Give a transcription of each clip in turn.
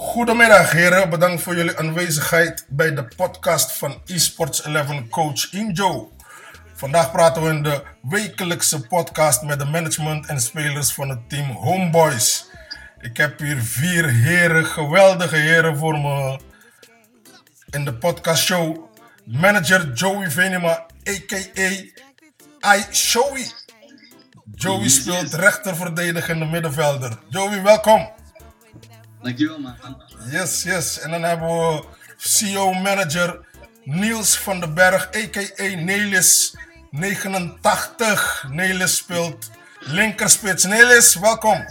Goedemiddag heren, bedankt voor jullie aanwezigheid bij de podcast van eSports 11 coach Injo. Vandaag praten we in de wekelijkse podcast met de management en spelers van het team Homeboys. Ik heb hier vier heren, geweldige heren voor me in de podcastshow. Manager Joey Venema, a.k.a. I Showy. Joey speelt rechterverdedigende middenvelder. Joey, welkom. Dankjewel, man. Yes, yes. En dan hebben we CEO-manager Niels van den Berg, a.k.a. Nelis 89. Nelis speelt linkerspits. Nelis, welkom.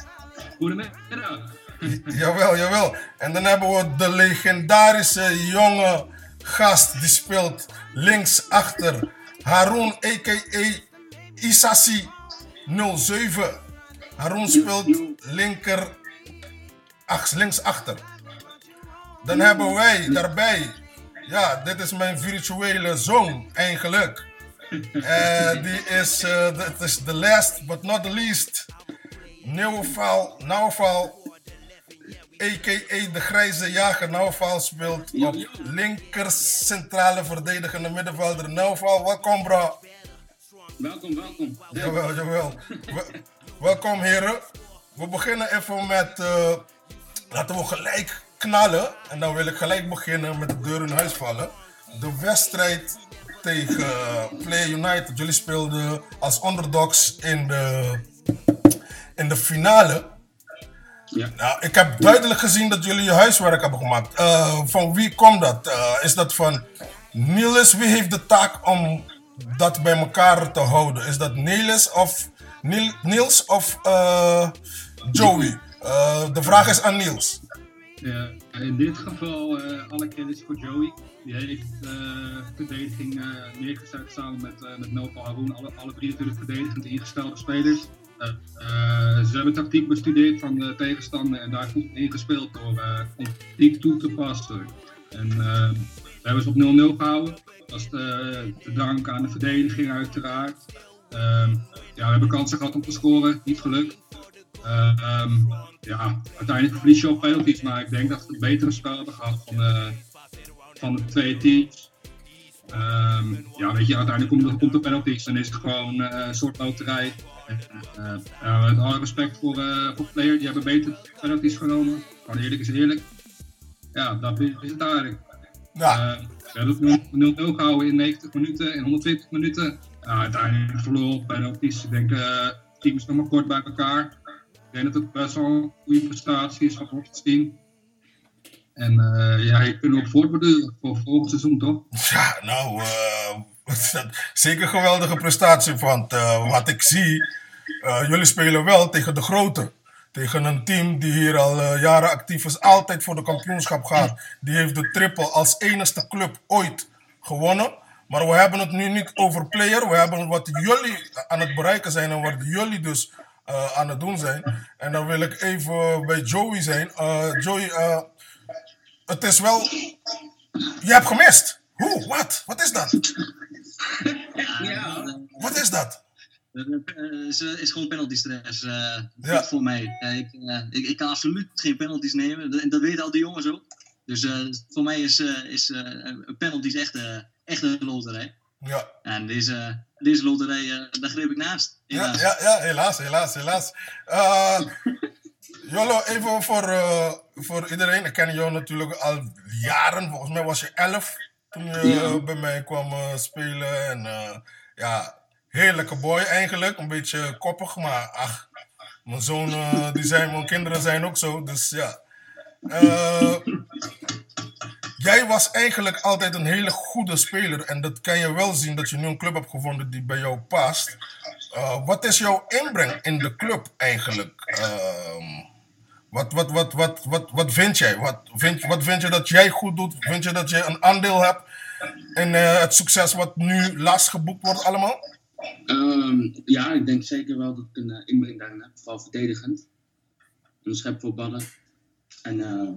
Goedemiddag. Jawel, jawel. En dan hebben we de legendarische jonge gast die speelt linksachter. Haroon, a.k.a. Isasi 07. Haroon speelt linker, ach, linksachter. Dan hebben wij daarbij, ja, dit is mijn virtuele zoon eigenlijk. Eh, die is, eh, dat is the last but not the least. Nauwval, Nauwval, a.k.a. de grijze jager. Nauwval speelt op linker centrale verdedigende middenvelder. Nauwval, welkom bro. Welkom, welkom. Jawel, jawel. We- welkom heren. We beginnen even met, eh, laten we gelijk knallen. En dan wil ik gelijk beginnen met de deur in huis vallen. De wedstrijd tegen Play United. Jullie speelden als underdogs in de, in de finale. Ja. Nou, ik heb duidelijk gezien dat jullie je huiswerk hebben gemaakt. Eh, van wie komt dat? Eh, is dat van Niels? Wie heeft de taak om dat bij elkaar te houden? Is dat Niels of, Niel- Niels of eh, Joey? Eh, de vraag is aan Niels. Ja, in dit geval eh, alle credits voor Joey. Die heeft eh verdediging eh, neergezet samen met, eh met Haroon. Alle, alle drie natuurlijk verdedigend ingestelde spelers. Eh, eh, ze hebben tactiek bestudeerd van de tegenstander en daar goed ingespeeld door eh tactiek toe te passen. En eh, we hebben ze op 0-0 gehouden. Dat is te, aan de verdediging uiteraard. Ehm, ja, we hebben kansen gehad om te scoren, niet gelukt. Eh, ehm, ja, uiteindelijk verlies je op penalties, maar ik denk dat het betere spel hebben gehad van, eh, van de twee teams. Ehm, ja, weet je, uiteindelijk komt er, komt penalties en is het gewoon eh, een soort loterij. En, eh, ja, met alle respect voor, voor players, die hebben beter penalties genomen. Gewoon eerlijk is eerlijk. Ja, dat is het eigenlijk. Ja, we hebben het 0-0 gehouden in 90 minuten, in 120 minuten. Uiteindelijk verloren op penalties. Ik denk, teams nog maar kort bij elkaar. Ik denk dat het best wel een goede prestatie is van ons team. En eh, ja, je kunt ook voortborduren voor volgend seizoen, toch? ja nou, eh, zeker een geweldige prestatie. Want eh, wat ik zie, jullie spelen wel tegen de grote. Tegen een team die hier al jaren actief is, altijd voor de kampioenschap gaat. Die heeft de triple als enige club ooit gewonnen. Maar we hebben het nu niet over player. We hebben wat jullie aan het bereiken zijn en wat jullie dus eh, aan het doen zijn. En dan wil ik even bij Joey zijn. Eh, Joey, eh, het is wel. Je hebt gemist. Hoe? Wat? Wat is dat? Ja, Wat is dat? is, eh, is gewoon penalty stress Ja. voor mij. Ik, ik, ik kan absoluut geen penalties nemen. Dat, dat weten al die jongens ook. Dus voor mij is, is is echt, echt een loterij. Ja. En deze, deze loterij, eh, daar greep ik naast. Ja, Helaas. ja, ja, helaas, helaas, helaas. Eh even voor, eh, voor iedereen. Ik ken jou natuurlijk al jaren. Volgens mij was je elf toen je Ja. bij mij kwam spelen. En ja, heerlijke boy eigenlijk. Een beetje koppig, maar ach, mijn zoon, die zijn, mijn kinderen zijn ook zo. Dus ja. Eh, jij was eigenlijk altijd een hele goede speler. En dat kan je wel zien dat je nu een club hebt gevonden die bij jou past. Uh, wat is jouw inbreng in de club eigenlijk? Ehm, wat, wat, wat, wat, wat, wat vind jij? Wat vind, wat vind je dat jij goed doet? Vind je dat je een aandeel hebt in eh, het succes wat nu last geboekt wordt allemaal? Ehm, ja, ik denk zeker wel dat ik een uh, inbreng daarin heb. Vooral verdedigend. Een schep voor ballen. En eh,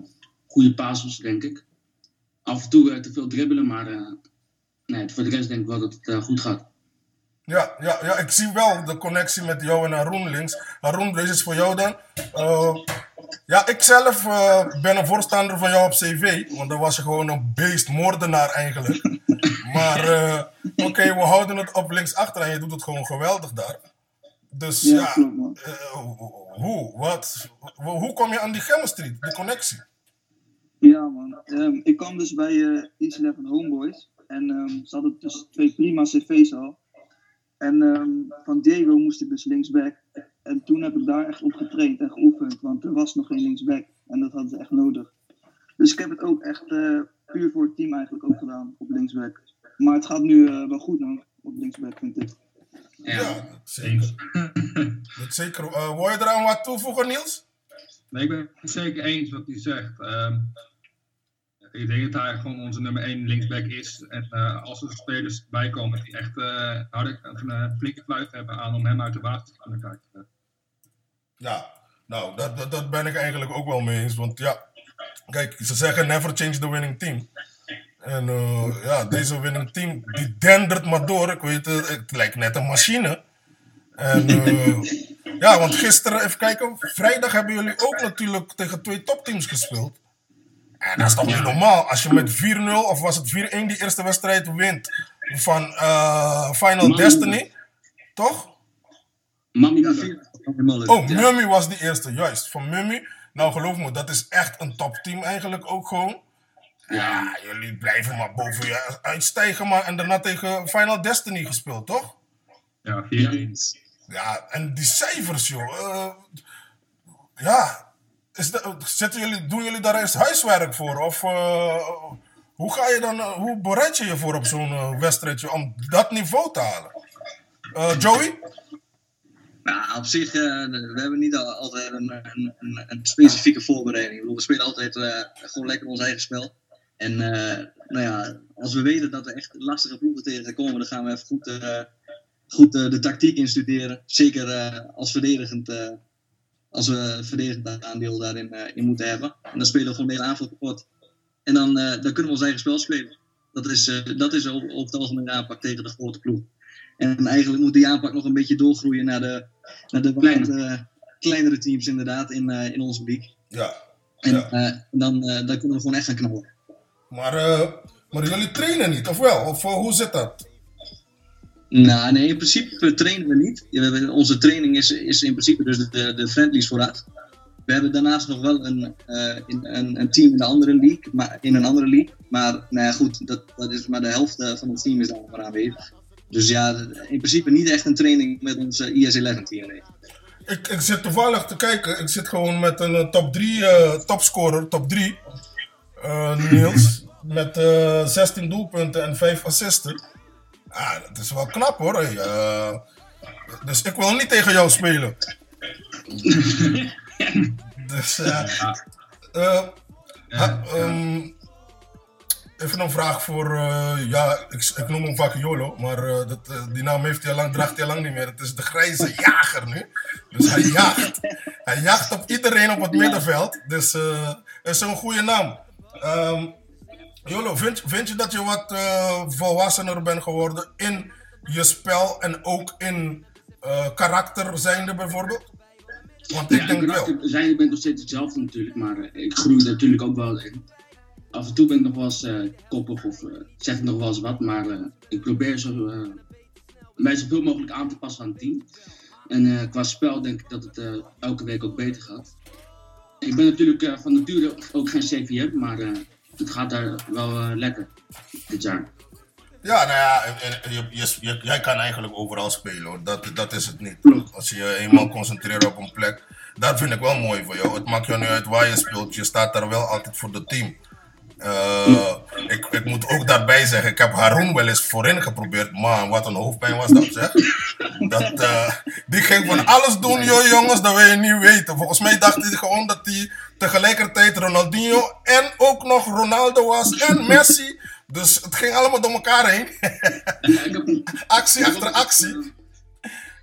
goede passes, denk ik. Af en toe uh, te veel dribbelen, maar eh, nee, voor de rest denk ik wel dat het eh, goed gaat. Ja, ja, ja, ik zie wel de connectie met jou en Haroon links. Haroon, deze is voor jou dan. Uh, Ja, ik zelf eh, ben een voorstander van jou op CV. Want dan was je gewoon een beestmoordenaar eigenlijk. maar eh, oké, we houden het op linksachter en je doet het gewoon geweldig daar. Dus ja, eh, hoe, wat, hoe kom je aan die chemistry, die connectie? Ehm, ik kwam dus bij eh East 11 Homeboys. En ehm, ze hadden dus twee prima cv's al. En ehm, van Diego moest ik dus linksback. En toen heb ik daar echt op getraind en geoefend. Want er was nog geen linksback. En dat hadden ze echt nodig. Dus ik heb het ook echt eh, puur voor het team eigenlijk ook gedaan op linksback. Maar het gaat nu eh, wel goed nog op linksback, vind ik. Ja, Ja, dat zeker. eens. Dat zeker. Eh, wil je eraan wat toevoegen, Niels? Nee, ik ben het zeker eens wat hij zegt. Ehm, ik denk dat hij gewoon onze nummer 1 linksback is. En eh, als er spelers bij komen die echt eh harde, een eh, flinke fluit hebben aan om hem uit de basis te kunnen kijken. Ja, nou, dat, dat, dat ben ik eigenlijk ook wel mee eens. Want ja, kijk, ze zeggen never change the winning team. En ja, deze winning team, die dendert maar door. Ik weet het, het lijkt net een machine. En ja, want gisteren, even kijken, vrijdag hebben jullie ook natuurlijk tegen twee topteams gespeeld. En dat is toch niet normaal. Als je met 4-0, of was het 4-1 die eerste wedstrijd wint van eh, Final. Destiny, toch? Mami. Moller. Oh, Mummy was die eerste, juist. Van Mummy. Nou, geloof me, dat is echt een topteam eigenlijk ook gewoon. Ja, jullie blijven maar boven je uitstijgen, maar en daarna tegen Final Destiny gespeeld, toch? Ja, 4-1. Ja, en die cijfers, joh. eh, ja, is jullie, doen jullie daar eerst huiswerk voor? Of eh, hoe ga je dan, eh, hoe bereid je je voor op zo'n eh, wedstrijdje om dat niveau te halen? Joey? Nou, op zich, we hebben niet al- altijd een, een, een, specifieke voorbereiding. We spelen altijd gewoon lekker ons eigen spel. En nou ja, als we weten dat er echt lastige ploegen tegen komen, dan gaan we even goed, goed de tactiek instuderen. Zeker als verdedigend, als we verdedigend aandeel daarin eh, in moeten hebben. En dan spelen we gewoon de hele aanval kapot. En dan, eh, dan kunnen we ons eigen spel spelen. Dat is, eh, dat is op, op het algemeen de aanpak tegen de grote ploeg. En eigenlijk moet die aanpak nog een beetje doorgroeien naar de, naar de Kleine. kleinere teams inderdaad in, in onze league. Ja. En Ja. dan, dan kunnen we gewoon echt gaan knallen. Maar, maar jullie trainen niet, of wel? Of hoe zit dat? Nou, nee, in principe trainen we niet. Onze training is, is in principe dus de, de friendlies vooruit. We hebben daarnaast nog wel een, eh, in, een, een team in, de andere league, maar, in een andere league. Maar nou ja, goed, dat, dat is maar de helft eh, van het team is daar maar aanwezig. Dus ja, in principe niet echt een training met ons eh, IS-11 team. Nee. Ik, ik zit toevallig te kijken. Ik zit gewoon met een eh, top 3 eh, topscorer, top 3. eh, Niels. Met eh 16 doelpunten en 5 assisten. Ah, dat is wel knap hoor. Eh, dus ik wil niet tegen jou spelen. dus eh, eh, ehm, even een vraag voor, ja, ik, ik noem hem vaak Jolo, maar dat, die naam heeft hij lang, draagt hij lang niet meer. Het is de grijze jager nu. Dus hij jaagt. Hij jaagt op iedereen op het middenveld. Dus eh is een goede naam. Ehm, Jolo, vind, vind je dat je wat eh, volwassener bent geworden in je spel en ook in eh, karakter zijnde bijvoorbeeld? Want ik Ja, denk ik wel. zijn, ik ben nog steeds hetzelfde natuurlijk, maar eh, ik groei natuurlijk ook wel in. Af en toe ben ik nog wel eens koppig of zeg ik nog wel eens wat, maar ik probeer zo, mij zoveel mogelijk aan te passen aan het team. En qua spel denk ik dat het elke week ook beter gaat. Ik ben natuurlijk van nature ook geen CVM, maar het gaat daar wel eh, lekker dit jaar. Ja, nou ja, je, je, je- jij kan eigenlijk overal spelen hoor. Dat, dat is het niet. Als je je eenmaal concentreert op een plek. Dat vind ik wel mooi voor jou. Het maakt jou niet uit waar je speelt. Je staat daar wel altijd voor het team. Eh, ik, ik moet ook daarbij zeggen, ik heb Haroon wel eens voorin geprobeerd. Man, wat een hoofdpijn was dat zeg. Dat, eh, die ging van alles doen, joh jongens, dat wil je niet weten. Volgens mij dacht hij gewoon dat hij tegelijkertijd Ronaldinho en ook nog Ronaldo was en Messi. Dus het ging allemaal door elkaar heen. Eh, heb, actie achter actie.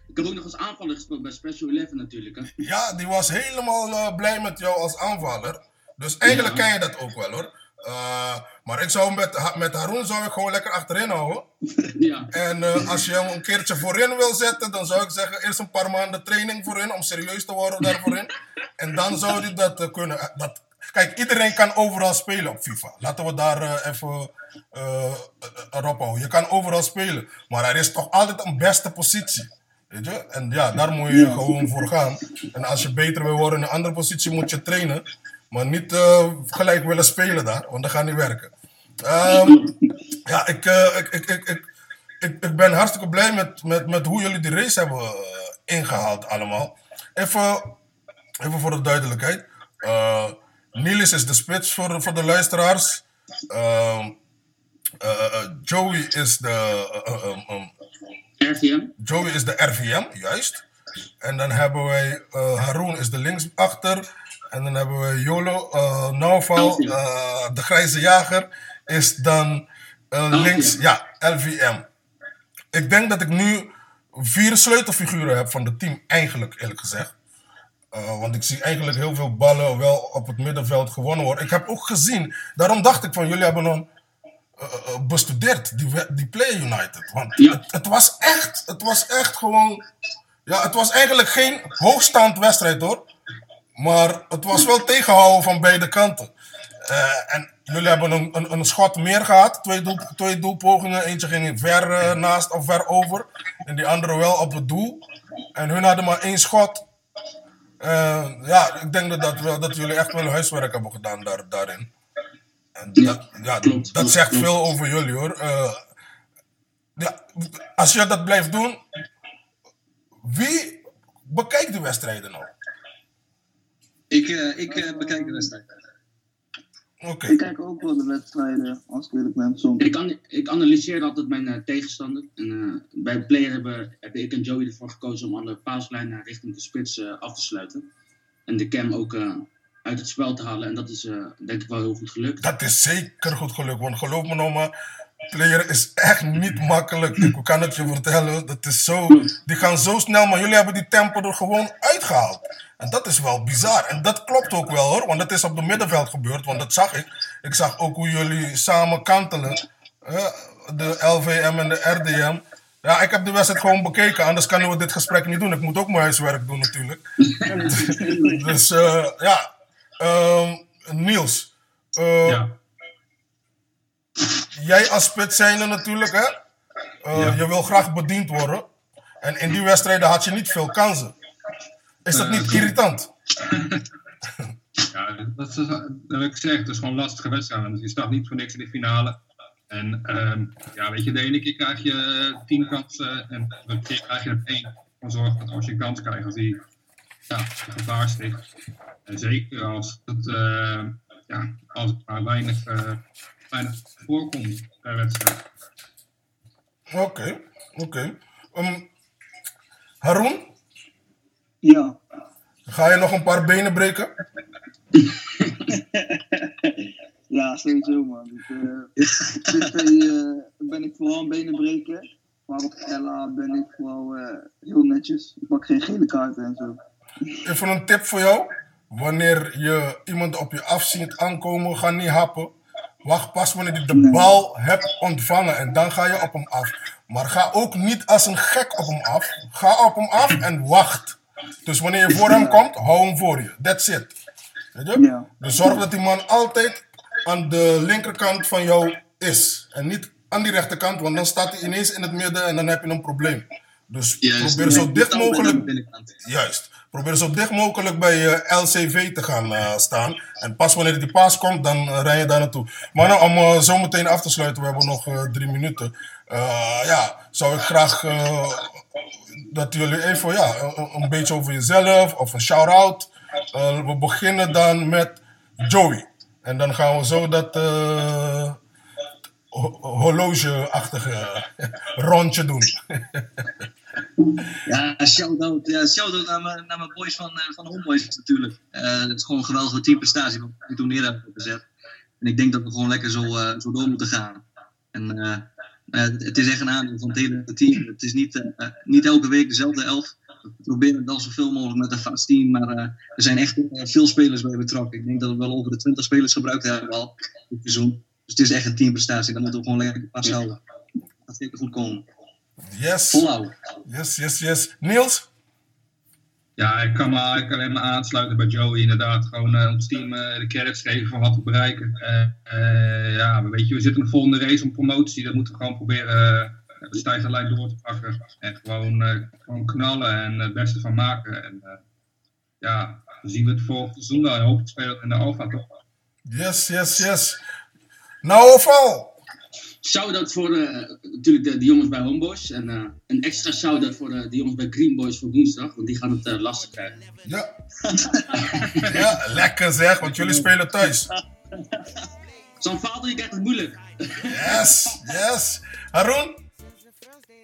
Ik heb ook nog als aanvaller gespeeld bij Special Eleven natuurlijk. Hè. Ja, die was helemaal eh, blij met jou als aanvaller. Dus eigenlijk Ja. ken je dat ook wel hoor. Eh, maar ik zou met, met Haroon zou ik gewoon lekker achterin houden. Ja, En eh, als je hem een keertje voorin wil zetten, dan zou ik zeggen eerst een paar maanden training voorin om serieus te worden daar voorin. En dan zou hij dat eh, kunnen. Dat, kijk, iedereen kan overal spelen op FIFA. Laten we daar even erop houden. Je kan overal spelen, maar er is toch altijd een beste positie. Weet je? En ja, daar moet je gewoon voor gaan. En als je beter wil worden in een andere positie, moet je trainen. Maar niet eh, gelijk willen spelen daar, want dat gaat niet werken. Ehm, ja, ik, eh, ik, ik, ik, ik, ik, ben hartstikke blij met, met, met hoe jullie die race hebben eh, ingehaald allemaal. Even, even voor de duidelijkheid. Eh Niels is de spits voor, voor de luisteraars. Ehm, eh, eh, Joey is de... RVM. Joey is de RVM, juist. En dan hebben wij Haroon is de linksachter. En dan hebben we Jolo, Nauval, eh, de grijze jager, is dan eh, links, ja, LVM. Ik denk dat ik nu vier sleutelfiguren heb van het team, eigenlijk eerlijk gezegd. Want ik zie eigenlijk heel veel ballen wel op het middenveld gewonnen worden. Ik heb ook gezien, daarom dacht ik van jullie hebben eh, bestudeerd, die, die Play United. Want Ja. het, het was echt, het was echt gewoon, ja, het was eigenlijk geen hoogstaand wedstrijd hoor. Maar het was wel tegenhouden van beide kanten. Eh, en jullie hebben een, een, een schot meer gehad, twee, doel, twee doelpogingen. Eentje ging ver eh, naast of ver over. En die andere wel op het doel. En hun hadden maar één schot. Eh, ja, ik denk dat, dat, wel, dat jullie echt wel huiswerk hebben gedaan daar, daarin. En Ja, dat, ja, dat zegt veel over jullie hoor. Ja, als je dat blijft doen, wie bekijkt de wedstrijden nou? Ik, eh, ik eh, bekijk de wedstrijd. Oké. Ik kijk ook wel de wedstrijden, als ik eerlijk ben, soms. Ik, an- ik analyseer altijd mijn eh, tegenstander. En, eh, bij Player hebben, hebben ik en Joey ervoor gekozen om alle paaslijnen richting de spits eh, af te sluiten. En de cam ook eh, uit het spel te halen. En dat is eh, denk ik wel heel goed gelukt. Dat is zeker goed gelukt. Want geloof me nou maar, player is echt niet makkelijk. Ik kan het je vertellen. Dat is zo, die gaan zo snel, maar jullie hebben die tempo er gewoon uitgehaald. En dat is wel bizar. En dat klopt ook wel hoor. Want dat is op de middenveld gebeurd. Want dat zag ik. Ik zag ook hoe jullie samen kantelen. de LVM en de RDM. Ja, ik heb de wedstrijd gewoon bekeken. Anders kunnen we dit gesprek niet doen. Ik moet ook mijn huiswerk doen natuurlijk. dus eh, ja. Ehm, Niels. eh, Ja. Jij als spits zijnde natuurlijk, hè? Eh, Ja. Je wil graag bediend worden. En in die wedstrijden had je niet veel kansen. Is dat Eh, niet irritant? Ja, dat is, dat heb ik gezegd. Het is gewoon lastige wedstrijd. Dus je staat niet voor niks in de finale. En ehm, ja, weet je, de ene keer krijg je eh, tien kansen en de andere keer krijg je er één. Dan zorg dat als je een kans krijgt, als die ja, gevaar sticht. En zeker als het, eh, ja, als het maar weinig, weinig voorkomt per wedstrijd. Oké, oké. Ehm, Haroon, Ja. ga je nog een paar benen breken? Ja, sowieso man. Ik, dit, eh, ben ik vooral een benen breken. Maar op Ella ben ik vooral eh, heel netjes. Ik pak geen gele kaarten en zo. Even een tip voor jou. Wanneer je iemand op je af ziet aankomen, ga niet happen. Wacht pas wanneer hij de bal hebt ontvangen en dan ga je op hem af. Maar ga ook niet als een gek op hem af. Ga op hem af en wacht. Dus wanneer je voor hem komt, hou hem voor je. That's it. Weet je? Dus zorg dat die man altijd aan de linkerkant van jou is. En niet aan die rechterkant, want dan staat hij ineens in het midden en dan heb je een probleem. Dus probeer zo dicht mogelijk. Juist. Probeer zo dicht mogelijk bij je LCV te gaan eh, staan. En pas wanneer die paas komt, dan eh, rij je daar naartoe. Maar nou, om eh, zo meteen af te sluiten, we hebben nog eh, drie minuten. Eh, ja, zou ik graag eh, dat jullie even ja, een, een beetje over jezelf of een shout-out. Eh, we beginnen dan met Joey. En dan gaan we zo dat eh, ho- horloge-achtige rondje doen. Ja, shout-out ja, shout naar, mijn, naar mijn boys van, eh, van de Homeboys natuurlijk. Eh, het is gewoon een geweldige teamprestatie wat we toen neer hebben gezet. En ik denk dat we gewoon lekker zo, eh, zo door moeten gaan. En het is echt een aandeel van het hele team. Het is niet, niet elke week dezelfde elf. we proberen dan zoveel mogelijk met een vast team. Maar er zijn echt veel spelers bij betrokken. Ik denk dat we wel over de 20 spelers gebruikt hebben al dit seizoen. Dus het is echt een teamprestatie. Dan moeten we gewoon lekker pas houden. Dat gaat zeker goed komen. Yes. Volhouden. Yes, yes, yes. Niels? Ja, ik kan me eigenlijk alleen maar aansluiten bij Joey. Inderdaad, gewoon eh, ons team eh, de credits geven van wat we bereiken. Eh, ja, weet je, we zitten in de volgende race om promotie. Dat moeten we gewoon proberen uh, de stijgerlijn door te pakken. En gewoon, eh, gewoon knallen en het beste van maken. En eh, ja, dan zien we het volgende seizoen wel. En hopelijk spelen we in de Alfa toch? Yes, yes, yes. Nou, overal. Shout-out voor de, natuurlijk de, de jongens bij Homeboys. En eh, een extra shout-out voor de, de jongens bij Green Boys voor woensdag. Want die gaan het eh, lastig krijgen. Ja. ja, lekker zeg, want jullie spelen thuis. Zo'n vader, je krijgt het moeilijk. Yes, yes. Haroon?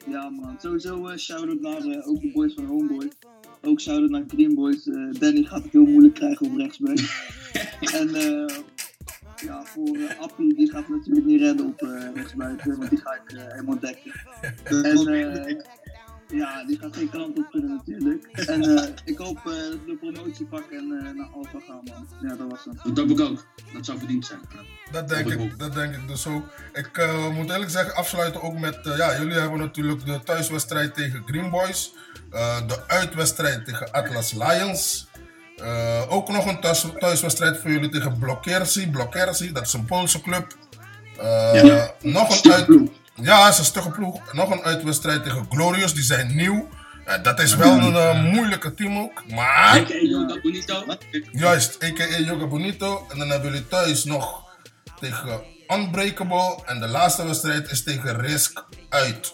Ja man, sowieso eh shout-out naar eh, ook de boys van Homeboy. Ook shout-out naar Green Boys. Eh, Danny gaat het heel moeilijk krijgen op rechtsback. en eh, ja, voor eh, Appie, die gaat het natuurlijk niet redden op eh rechtsbuiten, want die ga ik eh, helemaal dekken. En ja, die gaat geen kant op kunnen natuurlijk. En eh, ik hoop eh, dat we de promotie pakken en eh, naar Alpha gaan man. Ja, dat was het. Dat hoop ik ook. Dat zou verdiend zijn. Dat denk, ik, dat denk ik dus ook. Ik eh, moet eerlijk zeggen, afsluiten ook met... eh, ja, jullie hebben natuurlijk de thuiswedstrijd tegen Green Boys. eh, de uitwedstrijd tegen Atlas Lions. Eh, ook nog een thuis, thuiswedstrijd voor jullie tegen Blokkersi. Blokkersi, dat is een Poolse club. Eh, Nog een uit... Ja, het is een stugge ploeg. Nog een uitwedstrijd tegen Glorious, die zijn nieuw. Eh, dat is wel een moeilijke team ook. Maar... Hey, Yoga Bonito. Juist, a.k.a. Yoga Bonito. En dan hebben jullie thuis nog tegen Unbreakable. En de laatste wedstrijd is tegen Risk uit.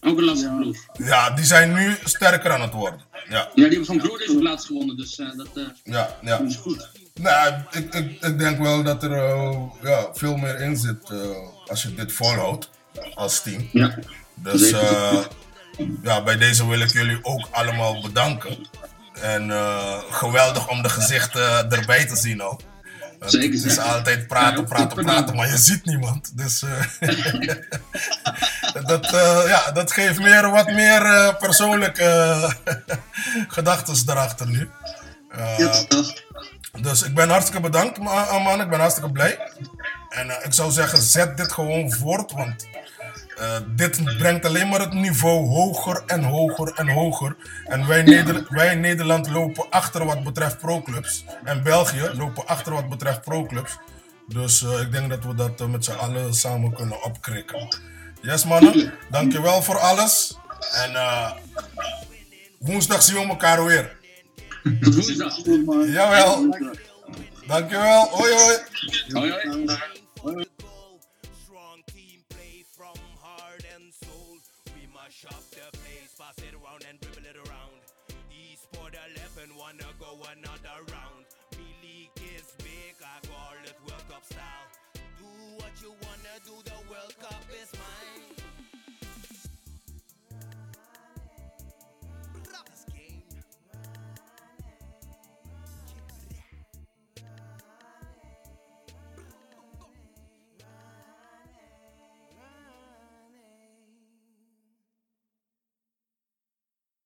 Ook een lastige ploeg. Ja, die zijn nu sterker aan het worden. Ja, Ja, die hebben van Glorious op laatst gewonnen. Dus eh, dat eh, ja, ja. is goed. Nou, ik, ik, ik denk wel dat er eh, ja, veel meer in zit eh, als je dit volhoudt als team. Ja. Dus eh, ja, bij deze wil ik jullie ook allemaal bedanken. En eh, geweldig om de gezichten erbij te zien ook. Zeker, Het is altijd praten, praten, praten, maar je ziet niemand. Dus eh, dat, eh, ja, dat geeft meer, wat meer eh, persoonlijke gedachten erachter nu. Ja, dus ik ben hartstikke bedankt, eh, man. Ik ben hartstikke blij. En ik zou zeggen, zet dit gewoon voort. Want eh, dit brengt alleen maar het niveau hoger en hoger en hoger. En wij, Neder wij in Nederland lopen achter wat betreft pro-clubs. En België lopen achter wat betreft pro-clubs. Dus eh, ik denk dat we dat eh, met z'n allen samen kunnen opkrikken. Yes, mannen. Dankjewel voor alles. En woensdag zien we elkaar weer. Tot woensdag. Jawel. Dankjewel. Hoi, hoi. Hoi, hoi. heart and soul. We mash up the place, pass it around and dribble it around. Eastport 11 wanna go another round. Me league is big, I call it World Cup style. Do what you wanna do, the World Cup is mine.